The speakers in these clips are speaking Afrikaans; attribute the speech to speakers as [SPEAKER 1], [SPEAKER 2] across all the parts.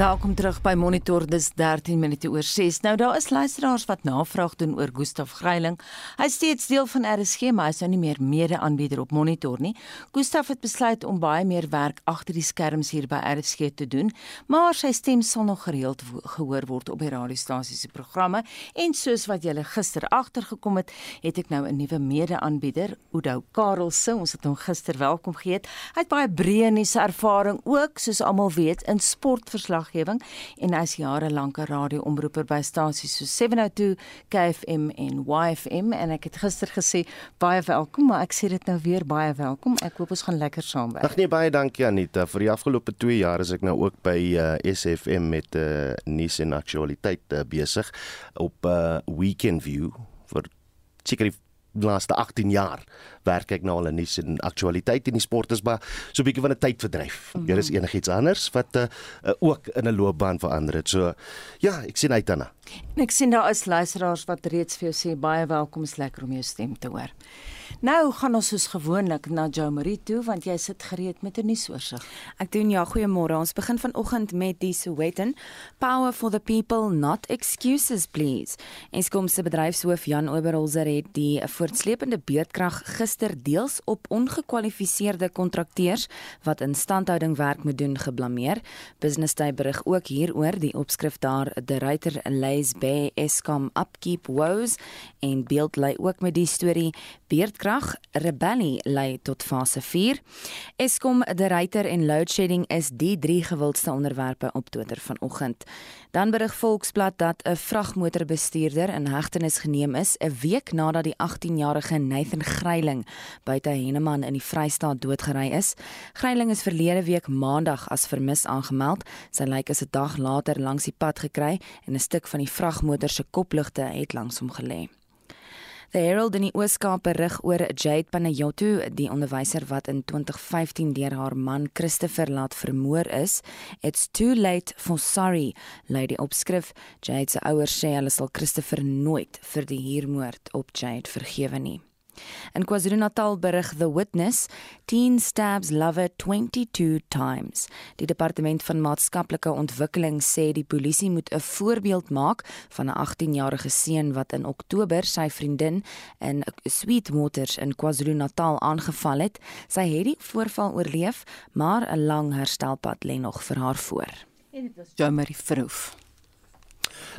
[SPEAKER 1] Welkom terug by Monitor dis 13 minute oor 6. Nou daar is luisteraars wat navraag doen oor Gustaf Greiling. Hy is steeds deel van RSG, maar hy is nou nie meer mede-aanbieder op Monitor nie. Gustaf het besluit om baie meer werk agter die skerms hier by RSG te doen, maar sy stem sal nog gereeld gehoor word op die radiostasie se programme en soos wat julle gister agtergekom het, het ek nou 'n nuwe mede-aanbieder, Oudo Karelse. Ons het hom gister welkom geheet. Hy het baie breë nuus ervaring ook, soos almal weet, in sportverslag verslaggewing en hy's jare lank 'n radioomroeper by stasies so 702 KFM en YFM en ek het gister gesê baie welkom maar ek sê dit nou weer baie welkom. Ek hoop ons gaan lekker saamwerk.
[SPEAKER 2] Ag nee baie dankie Anita. Vir die afgelope 2 jaar is ek nou ook by uh, eh, SFM met uh, nuus en aktualiteit uh, besig. Op uh, Weekend View vir seker die laaste 18 jaar werk ek nou al in nuus en aktualiteit in die sport is maar so 'n bietjie van 'n tydverdryf. Mm -hmm. Hier is enigiets anders wat uh, uh, ook in 'n loopbaan verander het. So ja, ek sien uit daarna.
[SPEAKER 1] Ek sien daar is luisteraars wat reeds vir jou sê baie welkom, is lekker om jou stem te hoor. Nou gaan ons soos gewoonlik na Jo Marie toe want jy sit gereed met 'n nuusoorseig.
[SPEAKER 3] Ek doen ja, goeiemôre. Ons begin vanoggend met die Sowetan Power for the people, not excuses please. Eskom se bedryfshoof Jan Oberholzer het die voortsleepende beurtkrag gister deels op ongekwalifiseerde kontrakteurs wat instandhouding werk moet doen geblameer. Business Day berig ook hieroor die opskrif daar The Writer lays bare Eskom upkeep woes en beeld lê ook met die storie beurtkrag rebellie lei tot fase 4. Eskom, die ryter en load shedding is die drie gewildste onderwerpe op Twitter vanoggend. Dan berig Volksblad dat 'n vragmotorbestuurder in hegtenis geneem is 'n week nadat die 18-jarige Nathan Greiling buite Henneman in die Vrystaat doodgery is. Greiling is verlede week Maandag as vermis aangemeld. Sy lijk is 'n dag later langs die pad gekry en 'n stuk van die vragmotor se kopligte het langs hom gelê. The Herald in die Ooskaap berig oor Jade Panayotu, die onderwyser wat in 2015 deur haar man Christopher laat vermoor is. It's too late for sorry, lei die opskrif. Jade se ouers sê hulle sal Christopher nooit vir die huurmoord op Jade vergewe nie. In KwaZulu-Natal berig The Witness, teen stabs lover 22 times. Die departement van maatskaplike ontwikkeling sê die polisie moet 'n voorbeeld maak van 'n 18-jarige seun wat in Oktober sy vriendin in Sweetwaters in KwaZulu-Natal aangeval het. Sy het die voorval oorleef, maar 'n lang herstelpad lê nog vir haar voor.
[SPEAKER 1] En dit was Jamie Vroof.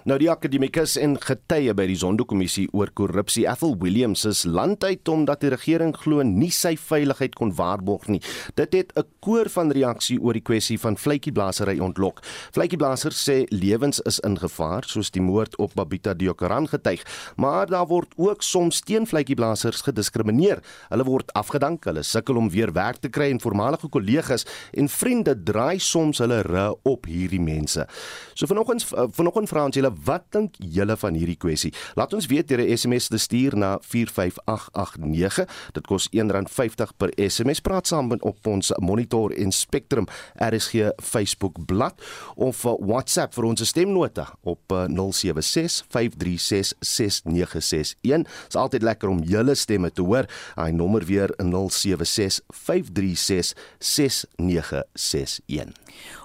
[SPEAKER 2] Nou die akademikus en getuie by die Zondo-kommissie oor korrupsie, Ethel Williams, is landuit omdat die regering glo nie sy veiligheid kon waarborg nie. Dit het 'n koor van reaksie oor die kwessie van vletjieblasery ontlok. Vletjieblasers sê lewens is in gevaar, soos die moord op Babita Diokaran getuig, maar daar word ook soms teen vletjieblasers gediskrimineer. Hulle word afgedank, hulle sukkel om weer werk te kry en voormalige kollegas en vriende draai soms hulle rug op hierdie mense. So vanoggend vanoggend vra ons julle wat dink julle van hierdie kwessie? Laat ons weet deur 'n SMS te stuur na 45889. Dit kos R1.50 per SMS. Praat saam op ons Monitor en Spectrum RSG Facebook bladsy of uh, WhatsApp vir ons stemnota op 076 536 6961. Dit is altyd lekker om julle stemme te hoor. Hy nommer weer 076 536 6961.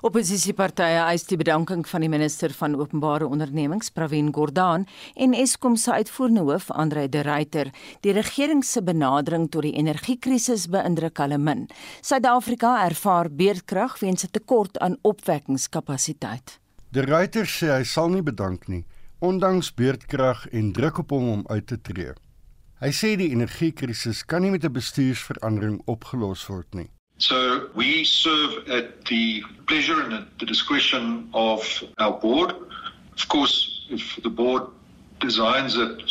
[SPEAKER 1] Opposisiepartye eis die bedanking van die minister van openbare ondernemings Pravin Gordhan en Eskom se uitvoerende hoof Andre de Ruyter. Die regering se benadering tot die energiekrisis beïndruk hulle min. Suid-Afrika ervaar beerdkrag weens 'n tekort aan opwekkingskapasiteit.
[SPEAKER 4] De Ruyter sê hy sal nie bedank nie, ondanks beerdkrag en druk op hom om uit te tree. Hy sê die energiekrisis kan nie met 'n bestuursverandering opgelos word nie.
[SPEAKER 5] So we serve at the pleasure and at the discretion of our board. Of course, if the board designs it,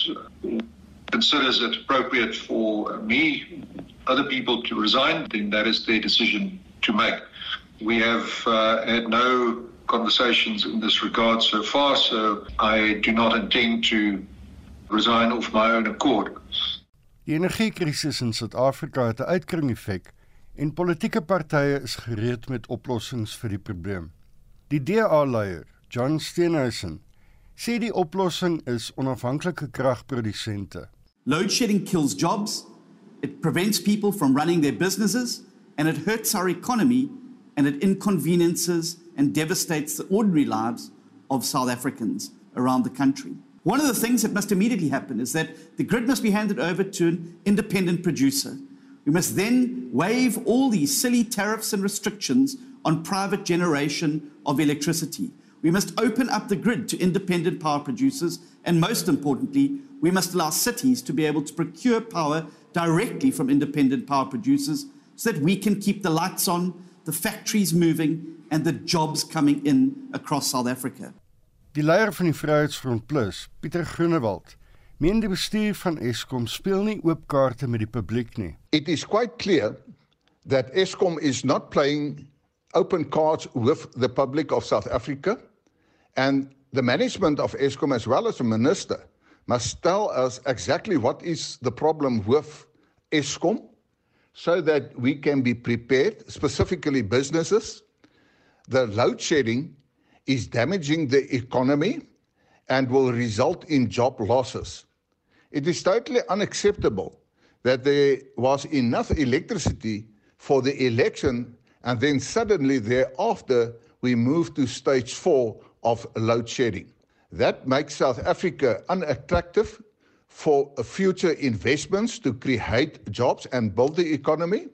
[SPEAKER 5] considers it appropriate for me, other people to resign, then that is their decision to make. We have uh, had no conversations in this regard so far, so I do not intend to resign of my own accord.
[SPEAKER 4] Die energiekrisis in Suid-Afrika het 'n uitkring effek en politieke partye is gereed met oplossings vir die probleem. Die DA-leier, John Steenhuisen, sê die oplossing is onafhanklike kragprodusente.
[SPEAKER 6] Load shedding kills jobs, it prevents people from running their businesses and it hurts our economy and it inconveniences and devastates the ordinary lives of South Africans around the country. One of the things that must immediately happen is that the grid must be handed over to an independent producer. We must then waive all these silly tariffs and restrictions on private generation of electricity. We must open up the grid to independent power producers, and most importantly, we must allow cities to be able to procure power directly from independent power producers so that we can keep the lights on, the factories moving, and the jobs coming in across South Africa.
[SPEAKER 4] Die leier van die Vryheidsfront Plus, Pieter Groenewald, meen die bestuur van Eskom speel nie oop kaarte met die publiek nie.
[SPEAKER 7] It is quite clear that Eskom is not playing open cards with the public of South Africa and the management of Eskom as well as the minister must tell us exactly what is the problem with Eskom so that we can be prepared specifically businesses the load shedding is damaging the economy and will result in job losses. It is totally unacceptable that there was enough electricity for the election and then suddenly thereafter we move to stage 4 of load shedding. That makes South Africa unattractive for future investments to create jobs and build the economy.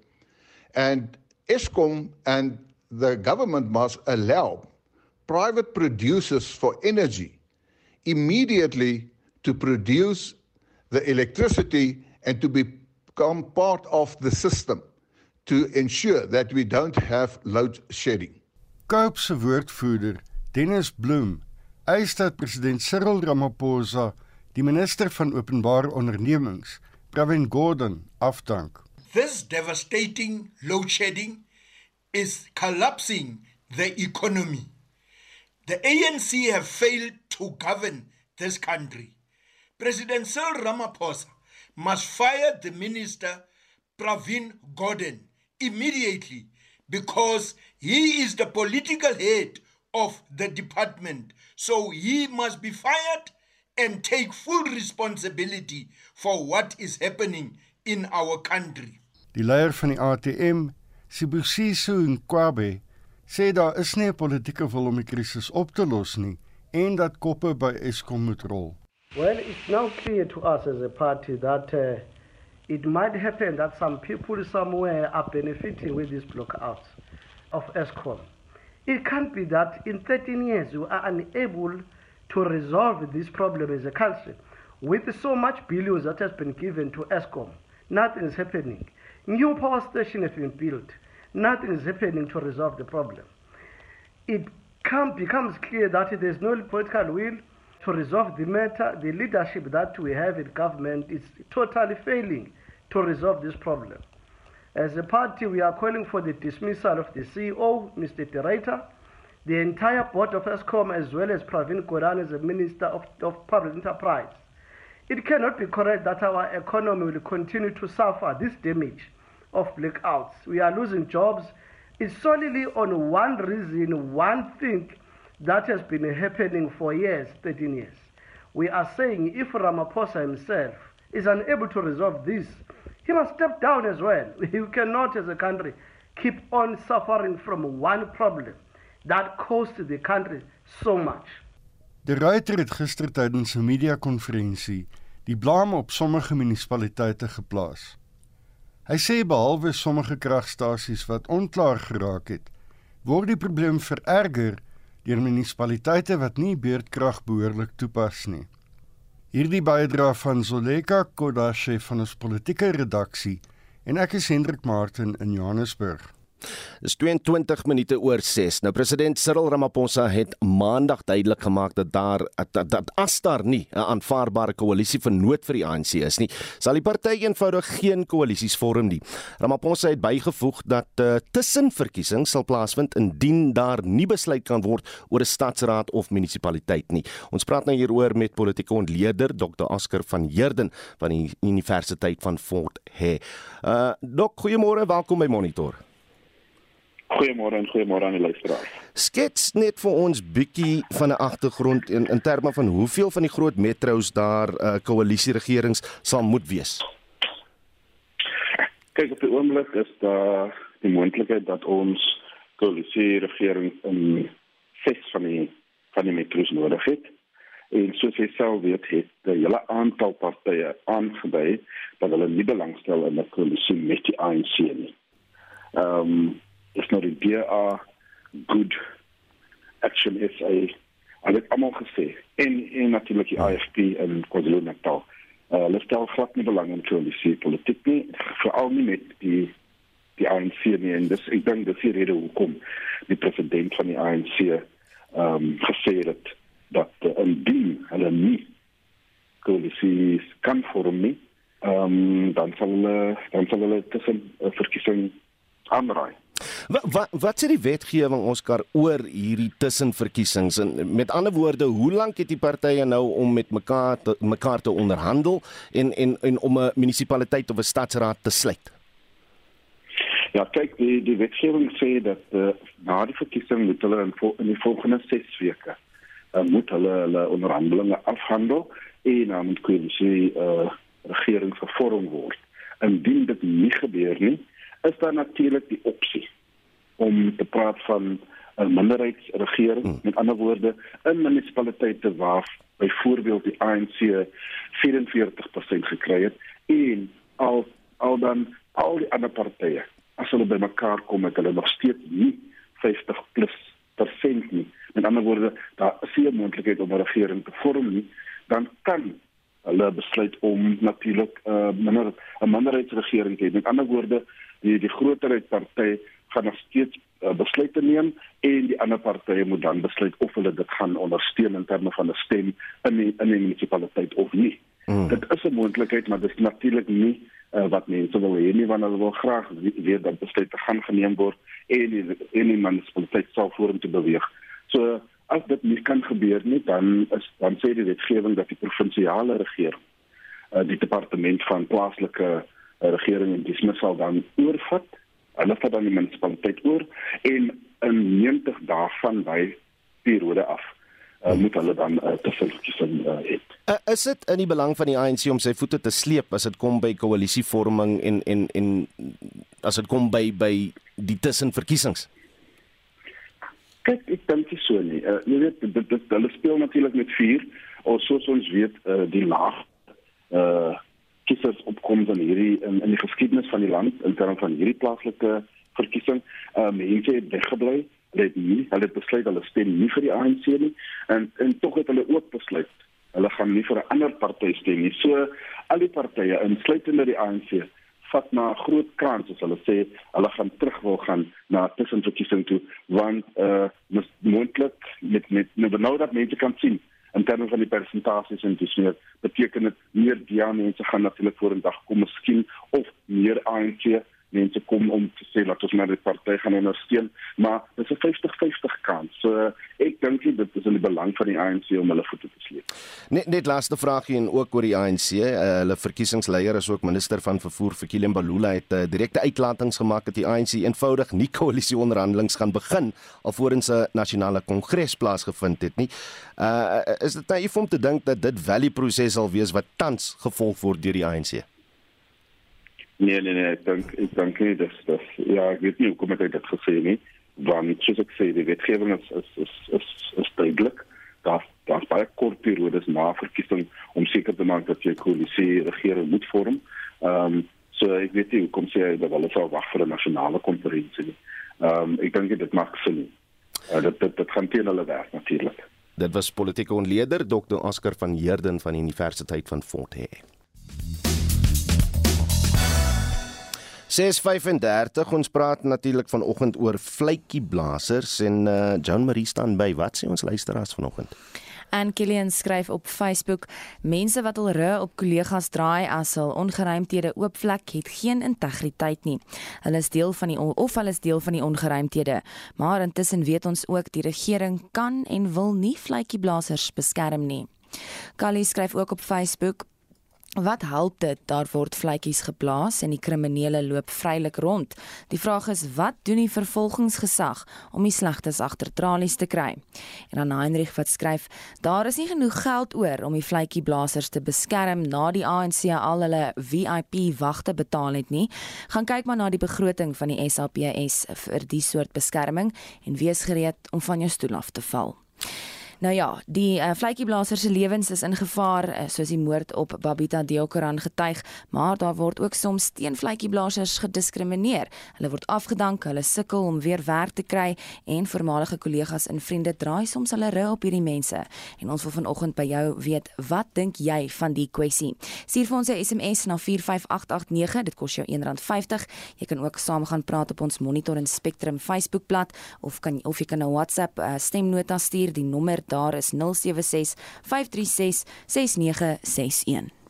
[SPEAKER 7] And Eskom and the government must allow private producers for energy immediately to produce the electricity and to become part of the system to ensure that we don't have load shedding.
[SPEAKER 4] Cope se woordvoerder, Dennis Bloem, eis dat president Cyril Ramaphosa die minister van openbare ondernemings, Pravin Gordhan, afdank.
[SPEAKER 8] This devastating load shedding is collapsing the economy. The ANC have failed to govern this country. President Cyril Ramaphosa must fire the minister Pravin Gordhan immediately because he is the political head of the department. So he must be fired and take full responsibility for what is happening in our country.
[SPEAKER 4] Die leier van die ATM Sibusiso Nkwabe sê daar is nie 'n politieke wil om die krisis op te los nie en dat koppe by Eskom moet rol.
[SPEAKER 9] Well, it's now clear to us as a party that uh, it might happen that some people somewhere are benefiting with this blockout of Eskom. It can't be that in 13 years we are unable to resolve this problem as a country. With so much billions that has been given to Eskom, nothing is happening. New power station has been built. Nothing is happening to resolve the problem. It come, becomes clear that there is no political will to resolve the matter. The leadership that we have in government is totally failing to resolve this problem. As a party, we are calling for the dismissal of the CEO, Mr. Director, the entire board of ESCOM, as well as Pravin Gordhan as the Minister of, of Public Enterprise. It cannot be correct that our economy will continue to suffer this damage of blackouts. We are losing jobs. It's solely on one reason, one thing that has been happening for years, 13 years. We are saying if Ramaphosa himself is unable to resolve this, he must step down as well. We cannot, as a country, keep on suffering from one problem that cost the country so much.
[SPEAKER 4] Die Reuter het gister tydens 'n media-konferensie die blame op sommige munisipaliteite geplaas. Hy sê behalwe sommige kragstasies wat onklaar geraak het, word die probleem vererger deur munisipaliteite wat nie beurtkrag behoorlik toepas nie. Hierdie bydra van Zoleka Kodashe van ons politieke redaksie en ek is Hendrik Martin in Johannesburg.
[SPEAKER 2] Dis 22 minute oor 6. Nou president Cyril Ramaphosa het maandag duidelik gemaak dat daar dat, dat as daar nie 'n aanvaarbare koalisie vir nood vir die ANC is nie, sal die party eenvoudig geen koalisies vorm nie. Ramaphosa het bygevoeg dat uh, tussenverkiesings sal plaasvind indien daar nie besluit kan word oor 'n stadsraad of munisipaliteit nie. Ons praat nou hieroor met politieke ontleder Dr. Oscar van Heerden van die Universiteit van Fort Hare. Uh dok, goeiemôre, welkom by Monitor.
[SPEAKER 10] Goeiemôre en goeiemôre aan die luisteraars.
[SPEAKER 2] Skets net vir ons bietjie van 'n agtergrond in in terme van hoeveel van die groot metro's daar 'n uh, koalisie regerings sal moet wees.
[SPEAKER 10] Kyk op die oomblik is daar die moontlikheid dat ons koalisie regering in ses van die van die metros nodig het. En soos hy self weet, het die hele aantal partye aangedui dat hulle nie belangstel in 'n koalisie met die ANC nie. Ehm um, is nou die DA good action SA al het almal gesê en en natuurlik die AFP in KwaZulu-Natal. Uh, hulle stel glad nie belang in koalisie politiek nie, veral nie met die die ANC nie en dis ek dink dis die rede hoekom die president van die ANC ehm um, gesê het dat uh, indien hulle nie koalisie kan vorm nie, ehm um, dan sal hulle dan sal hulle tussen uh, verkiesing aanraai.
[SPEAKER 2] Wat wat wat sê die wetgewing Oscar oor hierdie tussenverkiesings en met ander woorde hoe lank het die partye nou om met mekaar te, mekaar te onderhandel en en en om 'n munisipaliteit of 'n stadsraad te sluit?
[SPEAKER 10] Ja, kyk, die die wetgewing sê dat uh, na die verkiesing moet hulle in, in die volgende 6 weke uh, moet hulle hulle onderhandelinge afhandel en dan moet koalisie uh, regering gevorm word. Indien dit nie gebeur nie, is daar natuurlik die opsie om te praat van 'n minderheidsregering, hmm. met ander woorde, in munisipaliteite waar byvoorbeeld die ANC 44% gekry het en al al dan al die ander partye as hulle bymekaar kom met hulle nog steeds nie 50 plus persent nie. Met ander woorde, daar is nie 'n moontlikheid om 'n regering te vorm nie, dan kan hulle besluit om natuurlik 'n uh, minder 'n minderheidsregering te hê. Met ander woorde, die die groterheid party gaan nog steeds uh, besluite neem en die ander partye moet dan besluit of hulle dit gaan ondersteun in terme van 'n stem in die, in die munisipaliteit of nie. Mm. Dit is 'n moontlikheid, maar dit is natuurlik nie uh, wat mense wil hê nie want hulle wil graag weet dat besluite gaan geneem word en die, en die munisipaliteit sal vorentoe beweeg. So as dit nie kan gebeur nie, dan is dan sê die wetgewing dat die provinsiale regering uh, die departement van plaaslike uh, regering en dis sal dan oorvat. Hulle vat dan die munisipaliteit oor en in 90 dae van by periode af uh, moet hulle dan uh, tussenverkiesing uh, hê.
[SPEAKER 2] Uh, is dit in die belang van die ANC om sy voete te sleep as dit kom by koalisievorming en en en as dit kom by by die tussenverkiesings?
[SPEAKER 10] Kyk, ek dink dit so nie. Uh, jy weet dit, dit, dit hulle speel natuurlik met vuur. Ons soos ons weet uh, die laag uh kiesers opkom dan hierdie in, in die geskiedenis van die land in terme van hierdie plaaslike verkiesing. Uh mense het weggebly hulle het nie hulle het besluit hulle stem nie vir die ANC nie en en tog het hulle ook besluit hulle gaan nie vir 'n ander party stem nie. So al die partye insluitende die ANC vat na 'n groot kans as hulle sê hulle gaan terug wil gaan na tussenverkiesing toe want uh moontlik met met nou nou dat mense kan sien en dan van die persentasies en dis meer beteken dit meer DA mense gaan natuurlik vorendag kom miskien of meer ANC mense kom om te sê dat ons maar die party gaan ondersteun, maar dit is 'n 50-50 kans. So ek dink dit is in die belang van die ANC om hulle voete te sleep.
[SPEAKER 2] Net net laaste vraagie en ook oor die ANC. Uh, eh, hulle verkiesingsleier is ook minister van vervoer vir Kilian Balula het uh, direkte uitlatings gemaak dat die ANC eenvoudig nie koalisieonderhandelinge gaan begin alvorens 'n nasionale kongres plaasgevind het nie. Uh is dit naïef om te dink dat dit die proses sal wees wat tans gevolg word deur die ANC?
[SPEAKER 10] Nee nee nee, ek dink ek dink nie dis dis ja, ek weet nie hoekom het hy dit gesê nie, want soos ek sê, die wetgewing is is is is, is duidelik. Daar daar's baie kort periodes na verkiesing om seker te maak dat jy koalisie regering moet vorm. Ehm um, so ek weet nie hoekom sê hy dat hulle sou wag vir 'n nasionale konferensie nie. Ehm um, ek dink dit maak sin. Uh, dit dit dit gaan teen hulle werk natuurlik.
[SPEAKER 2] Dit was politieke ontleder Dr. Oscar van Heerden van die Universiteit van Fort Hare. 6:35 ons praat natuurlik vanoggend oor vletjieblassers en uh, Joan Marie staan by. Wat sê ons luisteraars vanoggend?
[SPEAKER 3] En Killian skryf op Facebook: Mense wat al ru op kollegas draai as hul ongeruimthede oop vlek het geen integriteit nie. Hulle is deel van die of hulle is deel van die ongeruimthede. Maar intussen weet ons ook die regering kan en wil nie vletjieblassers beskerm nie. Kali skryf ook op Facebook: Wat help dit daar word vletjies geblaas en die kriminele loop vrylik rond? Die vraag is wat doen die vervolgingsgesag om die slegtes agter tralies te kry? En dan Heinrich wat skryf, daar is nie genoeg geld oor om die vletjieblassers te beskerm na die ANC al hulle VIP wagte betaal het nie. Gaan kyk maar na die begroting van die SAPS vir die soort beskerming en wees gereed om van jou stoel af te val. Nou ja, die uh, vletjieblaser se lewens is in gevaar uh, soos die moord op Babita Deokaran getuig, maar daar word ook soms teenvletjieblasers gediskrimineer. Hulle word afgedank, hulle sukkel om weer werk te kry en voormalige kollegas en vriende draai soms hulle rug op hierdie mense. En ons wil vanoggend by jou weet, wat dink jy van die kwessie? Stuur vir ons 'n SMS na 45889, dit kos jou R1.50. Jy kan ook saam gaan praat op ons Monitor en Spectrum Facebookblad of kan of jy kan 'n WhatsApp uh, stemnota stuur, die nommer daar is 076 536 6961.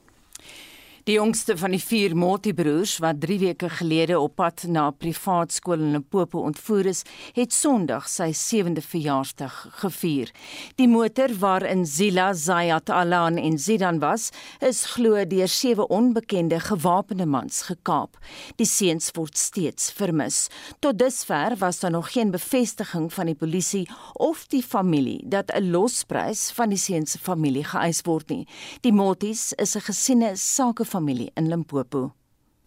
[SPEAKER 1] Die jongste van die vier Motti-broers wat 3 weke gelede op pad na 'n privaat skool in Limpopo ontvoer is, het Sondag sy 7de verjaarsdag gevier. Die motor waarin Zila Zayat Alan en Zidan was, is glo deur sewe onbekende gewapende mans gekaap. Die seuns word steeds vermis. Tot dusver was daar nog geen bevestiging van die polisie of die familie dat 'n losprys van die seuns se familie geëis word nie. Die Mottis is 'n gesiene sake familie in Limpopo.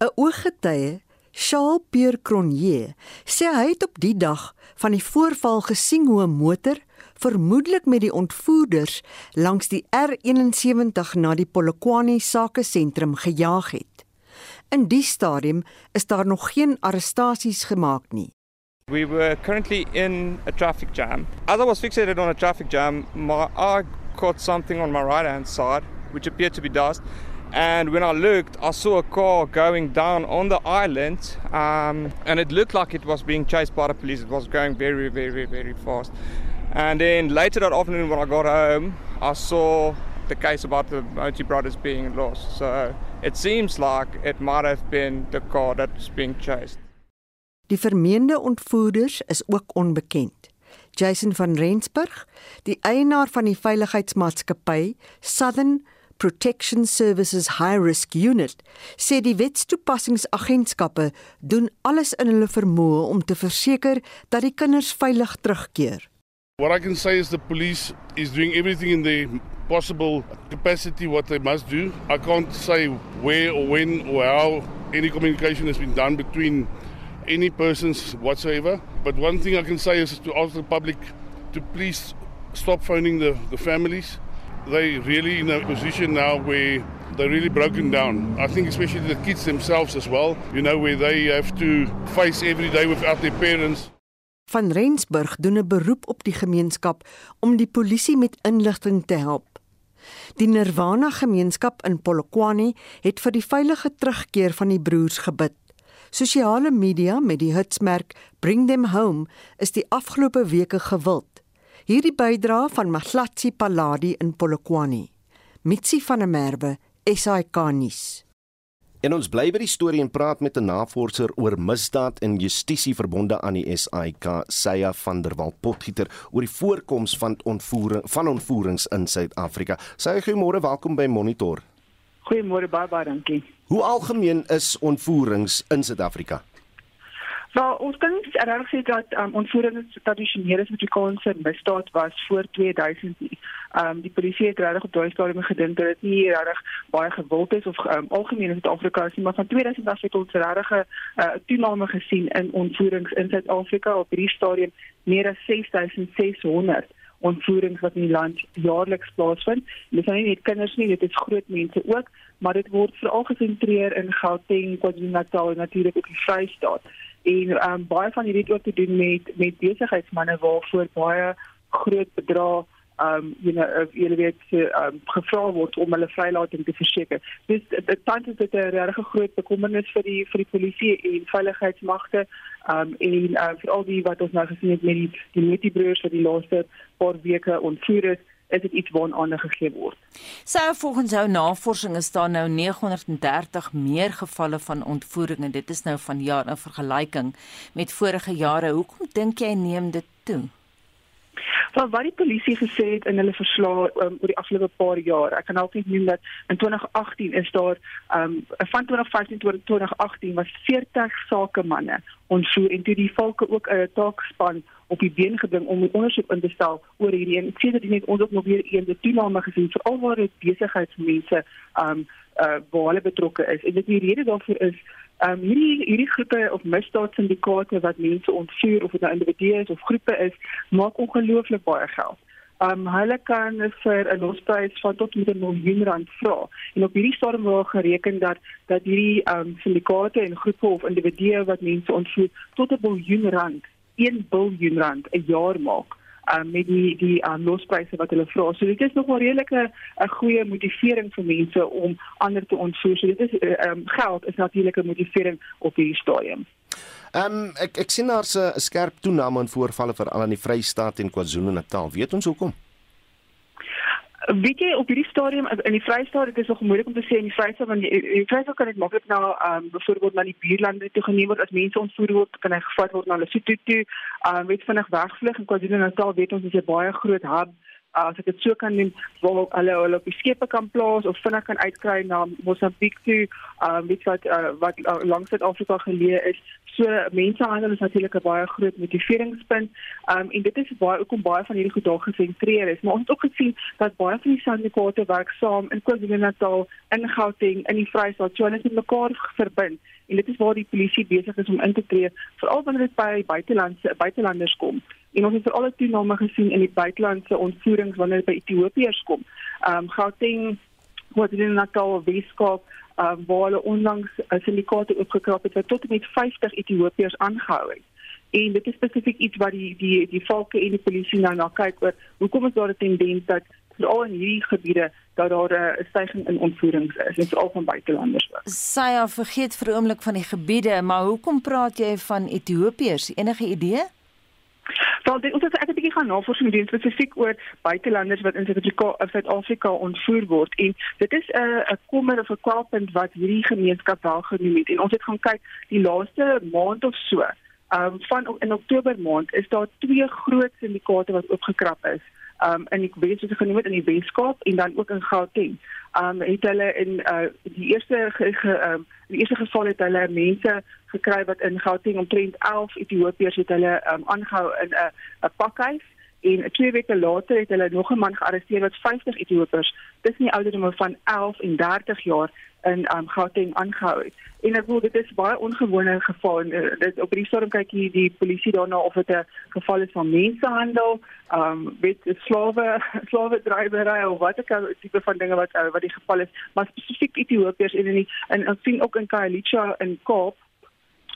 [SPEAKER 11] 'n Ooggetuie, Charles Pierre Cronje, sê hy het op die dag van die voorval gesien hoe 'n motor vermoedelik met die ontvoerders langs die R71 na die Polokwane sakesentrum gejaag het. In die stadium is daar nog geen arrestasies gemaak nie.
[SPEAKER 12] We were currently in a traffic jam. As I was fixated on a traffic jam, my eye caught something on my right hand side, which appeared to be dust. And when I looked, I saw a car going down on the island, um, and it looked like it was being chased by the police. It was going very, very, very fast. And then later that afternoon, when I got home, I saw the case about the Moti brothers being lost. So it seems like it might have been the car that's being chased.
[SPEAKER 11] Die vermeende ontvoerders is ook onbekend. Jason van Rensburg, die eienaar van die veiligheidsmaatskappy Southern Protection Services High Risk Unit sê die wetstoepassingsagentskappe doen alles in hulle vermoë om te verseker dat die kinders veilig terugkeer.
[SPEAKER 13] What I can say is the police is doing everything in their possible capacity what they must do. I can't say where or when or how any communication has been done between any persons whatsoever. But one thing I can say is to ask the public to please stop phoning the, the families they really in a position now where they're really broken down. I think especially the kids themselves as well, you know, where they have to face every day without their parents.
[SPEAKER 11] Van Rensburg doen 'n beroep op die gemeenskap om die polisie met inligting te help. Die Nirvana gemeenskap in Polokwane het vir die veilige terugkeer van die broers gebid. Sosiale media met die hitsmerk Bring them home is die afgelope weke gewild. Hierdie bydra van Maglatsi Paladi in Polokwane. Mitsi van der Merwe, SAK nuus.
[SPEAKER 2] En ons bly by die storie en praat met 'n navorser oor misdaad en justisie verbonde aan die SAIK, Saya van der Walt Potgieter, oor die voorkoms van ontvoering van ontvoerings in Suid-Afrika. Sy goeiemôre, welkom by Monitor.
[SPEAKER 14] Goeiemôre baie baie dankie.
[SPEAKER 2] Hoe algemeen is ontvoerings in Suid-Afrika?
[SPEAKER 14] Nou, ons kan nie regtig sê dat um, ontvoering 'n tradisionele Suid-Afrikaanse misdaad was voor 2000 nie. Um die polisie het regtig op daai stadium gedink dat dit nie regtig baie gewild is of um, algemeen in Suid-Afrika is nie, maar van 2000 af het ons regtig 'n uh, toename gesien in ontvoerings in Suid-Afrika op hierdie stadium meer as 6600 ontvoerings wat in die land jaarliks plaasvind. Dit is nie net kinders nie, dit is groot mense ook, maar dit word veral gesentreer in Gauteng, KwaZulu-Natal en natuurlik ook die Vrystaat en um, baie van hierdie het ook te doen met met besigheidsmense waarvoor baie groot bedrae um you know of julle weet um, gevra word om hulle vrylating te verseker. Dis dit tans is dit 'n regtig groot bekommernis vir die vir die polisie en veiligheidsmagte um en uh, vir al die wat ons nou gesien het met die die Netibroers wat die laaste paar weke ontvoer is is dit iets aandag gegee word.
[SPEAKER 1] Sou volgens jou navorsing is daar nou 930 meer gevalle van ontvoeringe. Dit is nou van jaar in vergelyking met vorige jare. Hoekom dink jy neem dit toe?
[SPEAKER 14] Van wat die polisie gesê het in hulle verslae um, oor die afgelope paar jaar. Ek kan altyd noem dat in 2018 is daar um van 2015 tot 2018 was 40 sakemanne ontvoer en toe die volke ook 'n taakspan op die been gebring om 'n ondersoek in te stel oor hierdie en sê dat dit net ons ook nog weer een die toename gesien veral waar dit besigheidsmense um uh waar hulle betrokke is. En dit die rede daarvoor is um hierdie hierdie groepe of misdaadsyndikaate wat mense ontvoer of dit nou individue is of groepe is, maak ongelooflik baie geld. Um hulle kan vir 'n losprys van tot met 'n miljoen rand vra. En op hierdie stadium word gereken dat dat hierdie um syndikaate en groepe of individue wat mense ontvoer tot 'n miljoen rand 1 miljard rand 'n jaar maak um, met die die um, lospryse wat hulle vra. So dit is nog 'n redelike 'n goeie motivering vir mense om ander te ontvoer. So dit is um, geld is natuurlik 'n motivering op hierdie stadium.
[SPEAKER 2] Ehm um, ek ek sien daar's 'n skerp toename in voorvalle veral in die Vrystaat en KwaZulu-Natal. Weet ons hoekom?
[SPEAKER 14] Weet jy op hierdie stadium in die Vrystaat dit is nog moeilik om te sê in die Vrystaat want die, die Vrystaat kan dit maklik na ehm um, byvoorbeeld na die buurlande toe geneem word. As mense ontvoer word kan hy gevat word na Lesotho toe. Ehm um, weet vinnig wegvlug en KwaZulu-Natal weet ons is 'n baie groot hub as ek dit so kan noem waar hulle hulle op die skepe kan plaas of vinnig kan uitkry na Mosambiek toe ehm um, weet wat uh, wat uh, langs Suid-Afrika geleë is So mensehandel is natuurlik 'n baie groot motiveringspunt. Um en dit is baie hoekom baie van hierdie goed daar gesentreer is. Maar ons het ook gesien dat baie van die syndikaate werk saam in KwaZulu-Natal, in Gauteng, in die Vrystaat, so hulle is met mekaar verbind. En dit is waar die polisie besig is om in te tree, veral wanneer dit by buitelandse buitelanders kom. En ons het veral 'n toename gesien in die buitelandse ontvoerings wanneer dit by Ethiopiërs kom. Um Gauteng, KwaZulu-Natal, Weskaap uh, waar hulle onlangs 'n syndikaat opgekrap het wat tot met 50 Ethiopiërs aangehou het. En dit is spesifiek iets wat die die die valke en die polisie nou na kyk oor hoekom is daar 'n tendens dat veral in hierdie gebiede dat daar 'n stygings in ontvoerings is, en veral van buitelanders.
[SPEAKER 1] Sy vergeet vir 'n oomblik van die gebiede, maar hoekom praat jy van Ethiopiërs? Enige idee?
[SPEAKER 14] Wel, dit, ons het ek het 'n bietjie gaan navorsing doen spesifiek oor buitelanders wat in Suid-Afrika of Suid-Afrika ontvoer word en dit is 'n 'n kommer of 'n kwalpunt wat hierdie gemeenskap wel genoem het en ons het gaan kyk die laaste maand of so. Um, van in Oktober maand is daar twee groot syndikaate wat opgekrap is um in die weet soos genoem het in die Weskaap en dan ook in Gauteng. Um het hulle in uh die eerste ge, ge, um die eerste geval het hulle mense gekry wat in Gauteng omtrent 11 Ethiopiërs het hulle um aangehou in 'n 'n pakhuis en twee weke later het hulle nog 'n man gearresteer wat 50 Ethiopiërs tussen die ouderdomme van 11 en 30 jaar in um, Gauteng aangehou het. En ek voel dit is baie ongewone geval en uh, dit op die storm kyk hier die polisie daarna of dit 'n geval is van mensenhandel, ehm um, weet slawe slawe drywery of wat ook tipe van dinge wat uh, wat die geval is, maar spesifiek Ethiopiërs en in en ek sien ook in Khayelitsha in Kaap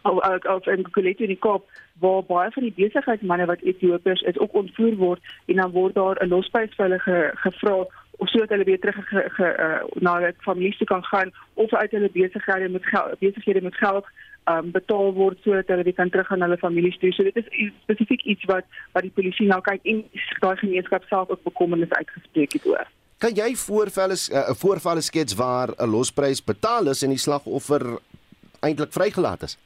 [SPEAKER 14] of of in Koleti in die Kaap waar baie van die besigheidsmense wat Ethiopiërs is ook ontvoer word en dan word daar 'n losprys vir hulle ge, gevra of sodat hulle weer terug ge, ge, uh, na hulle families toe kan gaan of uit hulle besighede met geld besighede met geld um, betaal word sodat hulle weer kan teruggaan na hulle families toe. So dit is spesifiek iets wat wat die polisie nou kyk en daai gemeenskap self ook bekommernis uitgespreek het oor.
[SPEAKER 2] Kan jy voorvalle 'n uh, voorvalle skets waar 'n losprys betaal is en die slagoffer eintlik vrygelaat is?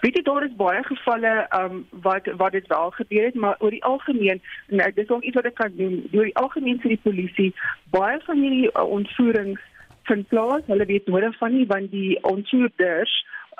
[SPEAKER 14] Weet jy daar is baie gevalle um wat wat dit wel gebeur het, maar oor die algemeen en ek dis ook iets wat ek kan doen. Oor die algemeen sê die polisie baie van hierdie uh, ontvoerings vind plaas. Hulle weet nodig van nie want die ontvoerders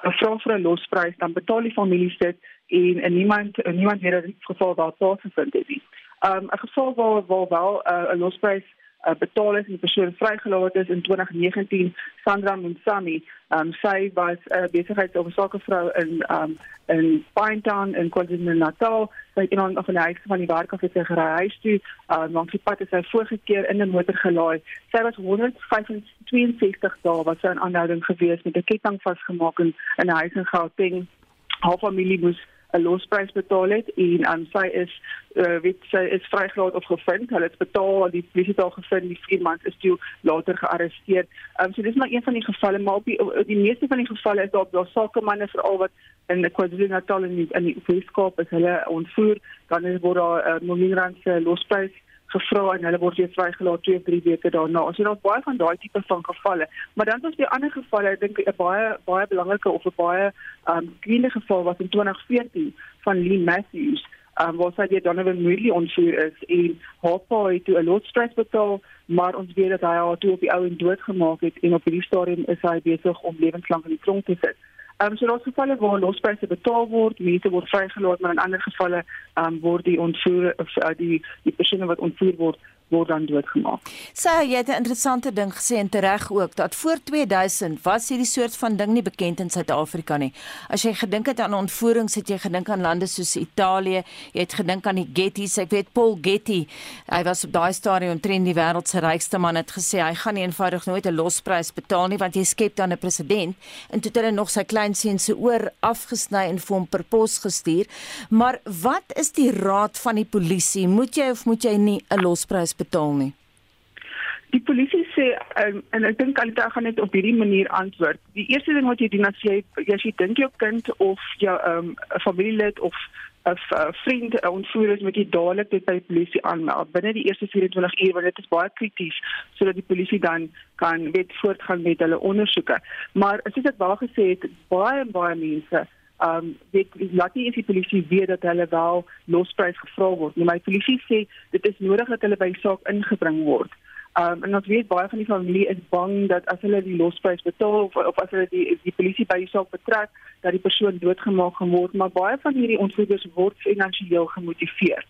[SPEAKER 14] uh, vra vir 'n losprys, dan betaal die familie dit en, en niemand en niemand weet dat dit geval daar plaasgevind het nie. Um 'n geval waar waar wel 'n uh, losprys uh, betaal is en die persoon vrygelaat is in 2019 Sandra Msami um, sy was 'n uh, besigheidsoversakevrou in um, in Pinetown in KwaZulu-Natal. Sy het iemand van die huis van die werk af het sy gery huis toe. Um, langs die pad is sy voorgekeer in 'n motor gelaai. Sy was 162 dae wat sy in aanhouding gewees met 'n ketting vasgemaak in 'n huis in Gauteng. Haar familie moes 'n losprys betaal het en aan sy is uh, weet sy is vrygelaat of gevind. Hulle het betaal, die polisie het al gevind, die mans is toe later gearresteer. Um, so dis maar een van die gevalle, maar op die, die meeste van die gevalle is daar daar sakemanne veral wat in KwaZulu-Natal en in die Weskaap is hulle ontvoer, dan is word daar uh, miljoen rand se losprys gevra en hulle word weer vrygelaat 2 of 3 weke daarna. So daar's baie van daai tipe van gevalle. Maar dan is daar ander gevalle, ek dink 'n baie baie belangrike of 'n baie um kliene geval was in 2014 van Lee Matthews um, waar sy deur Donovan Moodley ontvoer is en haar pa het toe 'n lotstrys betaal, maar ons weet dat hy haar toe op die ou en doodgemaak het en op hierdie stadium is hy besig om lewenslank in die tronk te sit. Ehm um, so daar's gevalle waar lospryse betaal word, mense word vrygelaat, maar in ander gevalle ehm um, word die ontvoer of uh, die die persone wat ontvoer word word dan doodgemaak.
[SPEAKER 1] Sê jy het 'n interessante ding gesê en tereg ook dat voor 2000 was hierdie soort van ding nie bekend in Suid-Afrika nie. As jy gedink het aan ontvoerings, het jy gedink aan lande soos Italië, jy het gedink aan die Gettys. Ek weet Paul Getty, hy was op daai stadium omtrent die wêreld se rykste man het gesê hy gaan nie eenvoudig nooit 'n losprys betaal nie want jy skep dan 'n president en toe het hulle nog sy kleinseun se oor afgesny en vir hom per pos gestuur. Maar wat is die raad van die polisie? Moet jy of moet jy nie 'n losprys betaal nie.
[SPEAKER 14] Die polisie sê um, en ek dink Alita gaan net op hierdie manier antwoord. Die eerste ding wat jy doen as jy as jy dink jou kind of jou 'n um, familielid of 'n uh, vriend uh, ontvoer is, moet jy dadelik dit by die polisie aanmeld binne die eerste 24 uur want dit is baie krities sodat die polisie dan kan weet voortgaan met hulle ondersoeke. Maar as ek waar gesê het, baie baie mense um weet laat nie die polisie weet dat hulle wel losprys gevra word nie die polisie sê dit is nodig dat hulle by die saak ingebring word. Um en ons weet baie van die familie is bang dat as hulle die losprys betaal of, of as hulle die die polisie by die saak betrek dat die persoon doodgemaak gaan word maar baie van hierdie ontvoerders word finansiëel gemotiveer.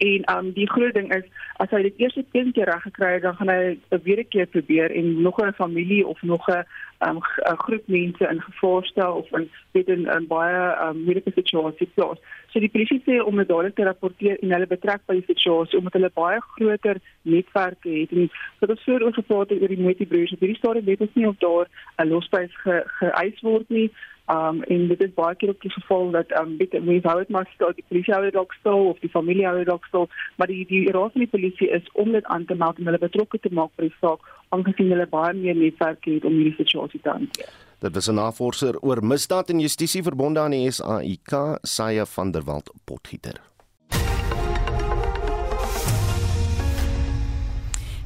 [SPEAKER 14] En um die groot ding is as hy dit eerste keer reg gekry het, dan gaan hy 'n weer keer probeer en nog 'n familie of nog 'n um, groep mense in gevaar stel of in weet in 'n baie um, moeilike situasie plaas. So die polisie sê om dit dadelik te rapporteer en hulle betrek by die situasie omdat hulle baie groter netwerke het en so dat voor ons gepraat het oor die multibroers, hierdie storie weet ons nie of daar 'n losprys ge, geëis word nie. Um en dit is baie keer ook die geval dat um weet mense hou dit maar stil, die polisie hou dit ook stil of die familie hou dit ook stil, maar die die raad van die polisie is om dit aan te meld en hulle betrokke te maak by die saak aangesien hulle baie meer netwerke het om hierdie situasie te hanteer.
[SPEAKER 2] Dit was 'n navorser oor misdaad en justisie verbonde aan die SAIK, Saya van der Walt Potgieter.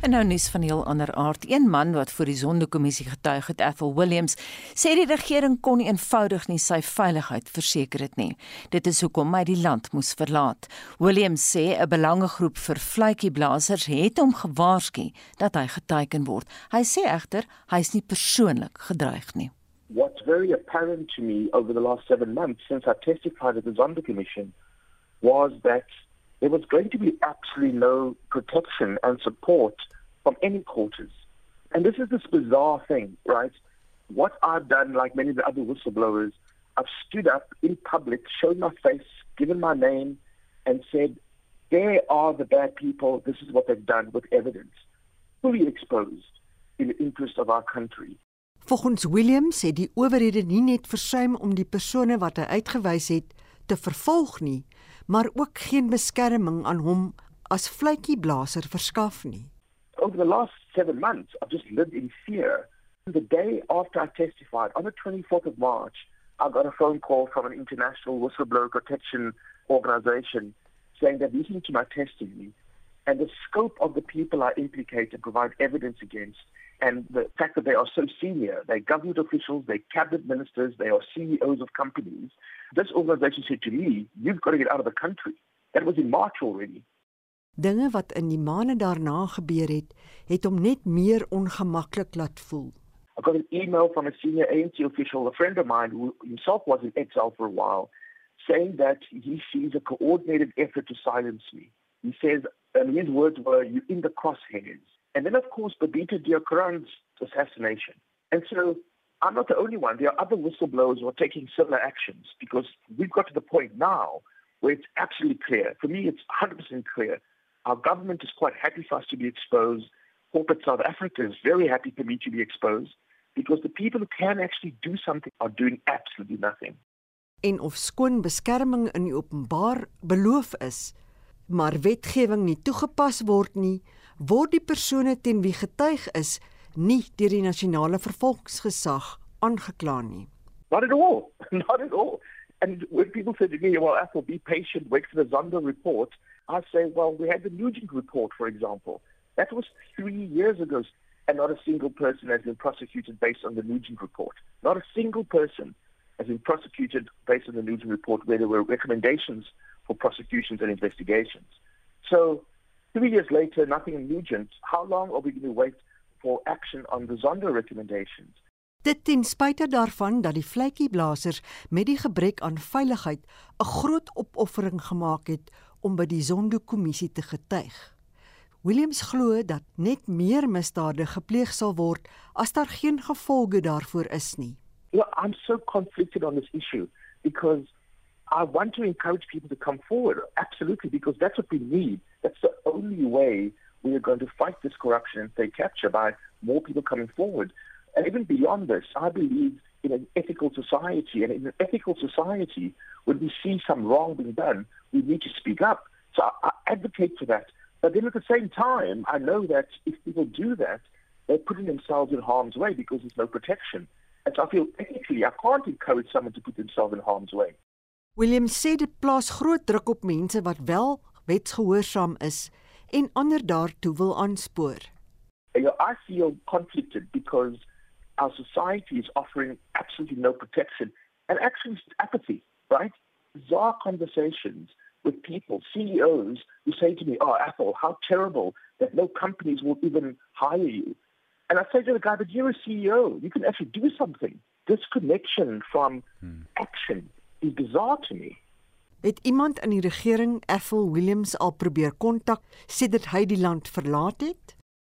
[SPEAKER 1] En nou nuus van 'n heel ander aard. Een man wat voor die Sondekommissie getuig het, Ethel Williams, sê die regering kon eenvoudig nie sy veiligheid verseker het nie. Dit is hoekom hy die land moes verlaat. Williams sê 'n belangegroep vir vletjieblassers het hom gewaarsku dat hy geteken word. Hy sê egter hy is nie persoonlik gedreig nie.
[SPEAKER 15] What's very apparent to me over the last 7 months since I testified at the Zondo Commission was that there was going to be absolutely no protection and support from any quarters. And this is this bizarre thing, right? What I've done, like many of the other whistleblowers, I've stood up in public, shown my face, given my name, and said, there are the bad people, this is what they've done with evidence, fully exposed in the interest of our country.
[SPEAKER 11] Volgens Williams het die owerhede nie net versuim om die persone wat hy uitgewys het te vervolg nie, maar ook geen beskerming aan hom as vletjieblaser verskaf nie
[SPEAKER 15] over the last seven months, I've just lived in fear. The day after I testified, on the 24th of March, I got a phone call from an international whistleblower protection organization saying they're listening to my testimony and the scope of the people I implicate and provide evidence against and the fact that they are so senior, they're government officials, they're cabinet ministers, they are CEOs of companies. This organization said to me, you've got to get out of the country. That was in March already.
[SPEAKER 11] Dinge wat in die maande daarna gebeur het, het hom net meer ongemaklik laat voel.
[SPEAKER 15] I got an email from a senior ANC official, a friend of mine who himself was in exile for a while, saying that he sees a coordinated effort to silence me. He says, and his words were, you're in the crosshairs. And then, of course, Babita Diakoran's assassination. And so I'm not the only one. There are other whistleblowers who are taking similar actions because we've got to the point now where it's absolutely clear. For me, it's 100% clear Our government is quite happy for us to be exposed. Corporate South Africa is very happy for me to be exposed because the people who can actually do something are doing absolutely nothing.
[SPEAKER 11] En of skoon beskerming in die openbaar beloof is, maar wetgewing nie toegepas word nie, word die persone teen wie getuig is nie deur die nasionale vervolgingsgesag aangekla nie.
[SPEAKER 15] Not at all. Not at all. And when people say to me, well, Ethel, be patient, wait for the Zondo report, I say, well, we had the Nugent report, for example. That was three years ago, and not a single person has been prosecuted based on the Nugent report. Not a single person has been prosecuted based on the Nugent report where there were recommendations for prosecutions and investigations. So, three years later, nothing in Nugent. How long are we going to wait for action on the Zondo recommendations?
[SPEAKER 11] Dit ten spyte daarvan dat die vletjieblassers met die gebrek aan veiligheid 'n groot opoffering gemaak het om by die Zondo-kommissie te getuig. Williams glo dat net meer misdade gepleeg sal word as daar geen gevolge daarvoor is nie.
[SPEAKER 15] Yeah, I'm so conflicted on this issue because I want to encourage people to come forward, absolutely, because that's what we need. That's the only way we are going to fight this corruption and stay capture by more people coming forward. And even beyond this, I believe in an ethical society. And in an ethical society, when we see some wrong being done, we need to speak up. So I, I advocate for that. But then at the same time, I know that if people do that, they're putting themselves in harm's way because there's no protection. And so I feel ethically, I can't encourage someone to put themselves in harm's way.
[SPEAKER 11] William sê dit plaas groot druk op mense wat wel wetsgehoorsaam is en ander daartoe wil aanspoor.
[SPEAKER 15] You know, I feel conflicted because our society is offering absolutely no protection and actually apathy, right? Bizarre conversations with people, CEOs, who say to me, Oh, Apple, how terrible that no companies will even hire you. And I say to the guy, But you're a CEO. You can actually do something. This connection from hmm. action is bizarre to me.
[SPEAKER 11] Het iemand in die regering Ethel Williams al probeer kontak sedert hy die land verlaat het?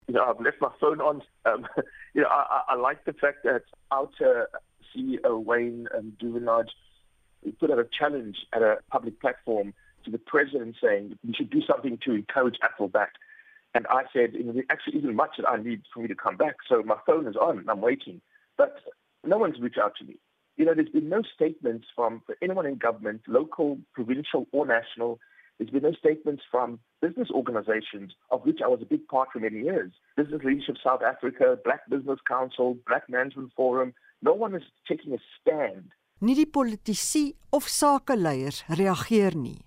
[SPEAKER 15] You know, I've left my phone on. Um, you know, I, I like the fact that outer CEO Wayne um, Duvenage put out a challenge at a public platform to the president saying we should do something to encourage Apple back. And I said, actually isn't much that I need for me to come back. So my phone is on and I'm waiting. But no one's reached out to me. You know, there's been no statements from anyone in government, local, provincial, or national. There's been no statements from business organizations, of which I was a big part for many years. Business Leadership South Africa, Black Business Council, Black Management Forum. No one is taking a stand.
[SPEAKER 11] Nie die politici of sakeleiers reageer nie.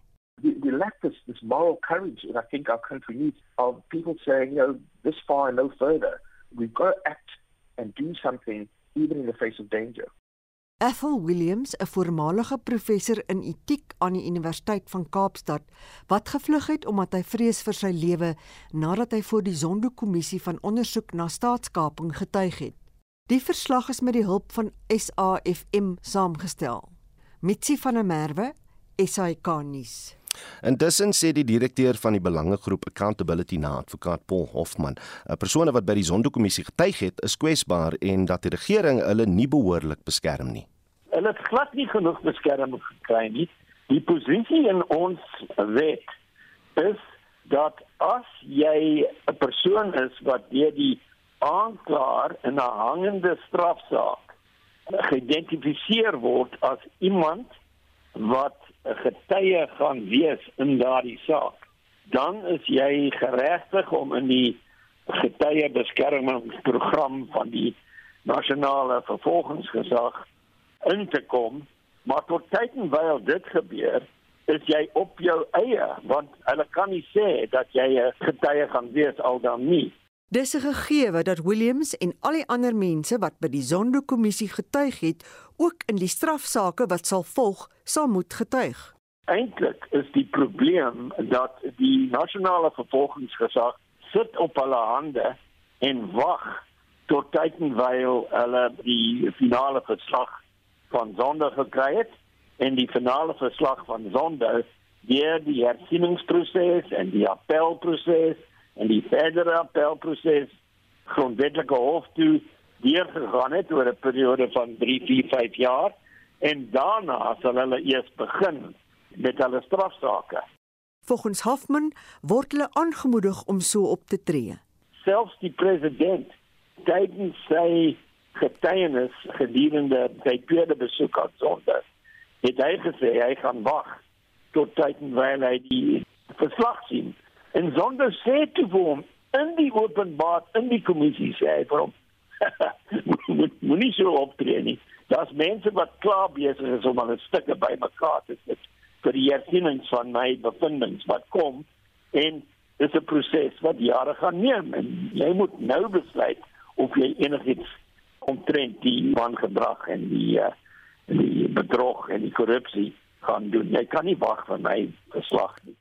[SPEAKER 15] We, lack this, this moral courage that I think our country needs of people saying, you know, this far and no further. We've got to act and do something even in the face of danger.
[SPEAKER 11] Ethel Williams, 'n voormalige professor in etiek aan die Universiteit van Kaapstad, wat gevlug het omdat hy vrees vir sy lewe nadat hy voor die Zondo-kommissie van ondersoek na staatskaping getuig het. Die verslag is met die hulp van SAFM saamgestel. Mitsi van der Merwe, SAK nuus.
[SPEAKER 2] Intussen sê die direkteur van die belangegroep Accountability na advokaat Paul Hofman, 'n persoon wat by die Zondo-kommissie getuig het, is kwesbaar en dat die regering hulle nie behoorlik beskerm nie.
[SPEAKER 16] Hulle het glad nie genoeg beskerming gekry nie. Die posisie in ons wet is dat as jy 'n persoon is wat deur die aanklaer in 'n hangende strafsaak geïdentifiseer word as iemand wat getuie gaan wees in daardie saak, dan is jy geregtig om in die getuiebeskermingsprogram van die nasionale vervolgingsgesag in te kom, maar tot tyd en wyl dit gebeur, is jy op jou eie want hulle kan nie sê dat jy 'n getuie gaan wees al dan nie.
[SPEAKER 11] Dis 'n gegeewe dat Williams en al die ander mense wat by die Zondo-kommissie getuig het, ook in die strafsaake wat sal volg, sal moet getuig.
[SPEAKER 16] Eintlik is die probleem dat die nasionale vervolgingsgesag sit op hulle hande en wag tot tyd en wyl hulle die finale verslag van Zondo gekry het en die finale verslag van Zondo deur die hersieningsproses en die appelproses en die verdere appelproses grondwetlike hof toe deurgegaan het oor 'n periode van 3, 4, 5 jaar en daarna sal hulle eers begin met hulle strafsaake.
[SPEAKER 11] Volgens Hoffman word hulle aangemoedig om so op te tree.
[SPEAKER 16] Selfs die president tydens sy getuienis gedurende sy tweede besoek aan Sondag het hy gesê hy gaan wag tot tyd en wyl hy die verslag sien En sonder sê te vir hom in die openbaar in die kommissie sê hy vir hom moet moenie so optree nie. Daar's mense wat klaar besig is om hulle stukke bymekaar te sit vir die hersiening van my bevindinge wat kom en dis 'n proses wat jare gaan neem en jy moet nou besluit of jy enigiets omtrent die wangedrag en die uh, die bedrog en die korrupsie gaan doen. Jy kan nie wag vir my verslag nie.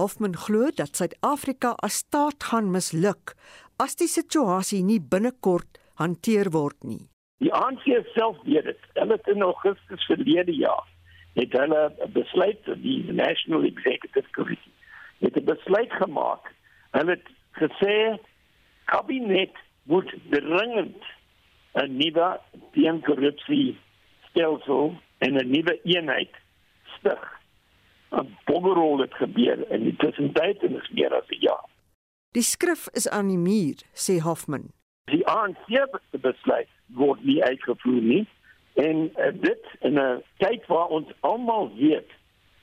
[SPEAKER 11] Hoffman glo dat Suid-Afrika as staat gaan misluk as die situasie nie binnekort hanteer word nie.
[SPEAKER 16] Die ANC self weet dit. Hulle het in Augustus verlede jaar het hulle besluit die National Executive Committee het 'n besluit gemaak. Hulle het gesê kabinet moet dringend 'n nuwe teenkorrupsie stelsel en 'n nuwe eenheid stig. 'n Bomberol het gebeur in die tussentyd en is meer as 'n jaar.
[SPEAKER 11] Die skrif is aan die muur, sê Hoffman.
[SPEAKER 16] Die ANC besluit word nie uitgevoer nie en uh, dit in 'n tyd waar ons almal weet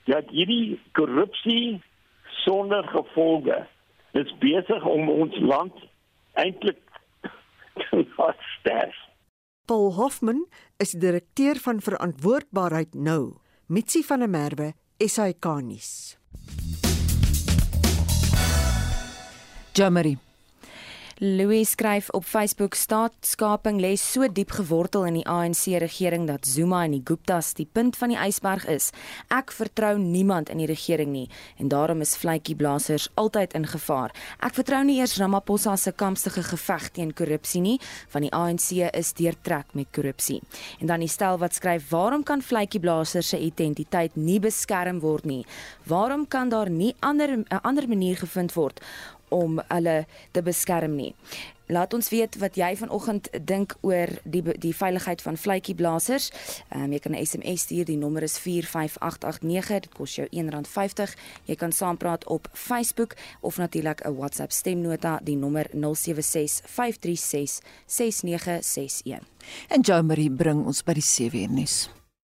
[SPEAKER 16] dat hierdie korrupsie sonder gevolge is besig om ons land eintlik te laat sterf.
[SPEAKER 11] Paul Hoffman is direkteur van verantwoordbaarheid nou. Mitsi van der Merwe, SAK nuus.
[SPEAKER 1] Jamari
[SPEAKER 3] Louis skryf op Facebook staatskaping lê so diep gewortel in die ANC regering dat Zuma en die Guptas die punt van die ysberg is. Ek vertrou niemand in die regering nie en daarom is vletjie blaasers altyd in gevaar. Ek vertrou nie eers Ramaphosa se kampstige geveg teen korrupsie nie, want die ANC is deurtrek met korrupsie. En dan die stel wat skryf: "Waarom kan vletjie blaasers se identiteit nie beskerm word nie? Waarom kan daar nie ander 'n ander manier gevind word om hulle te beskerm nie. Laat ons weet wat jy vanoggend dink oor die die veiligheid van vletjieblassers. Ehm um, jy kan 'n SMS stuur, die nommer is 45889, dit kos jou R1.50. Jy kan saampraat op Facebook of natuurlik 'n WhatsApp stemnota, die nommer 0765366961.
[SPEAKER 1] En Jo Marie bring ons by die 7 uur nuus.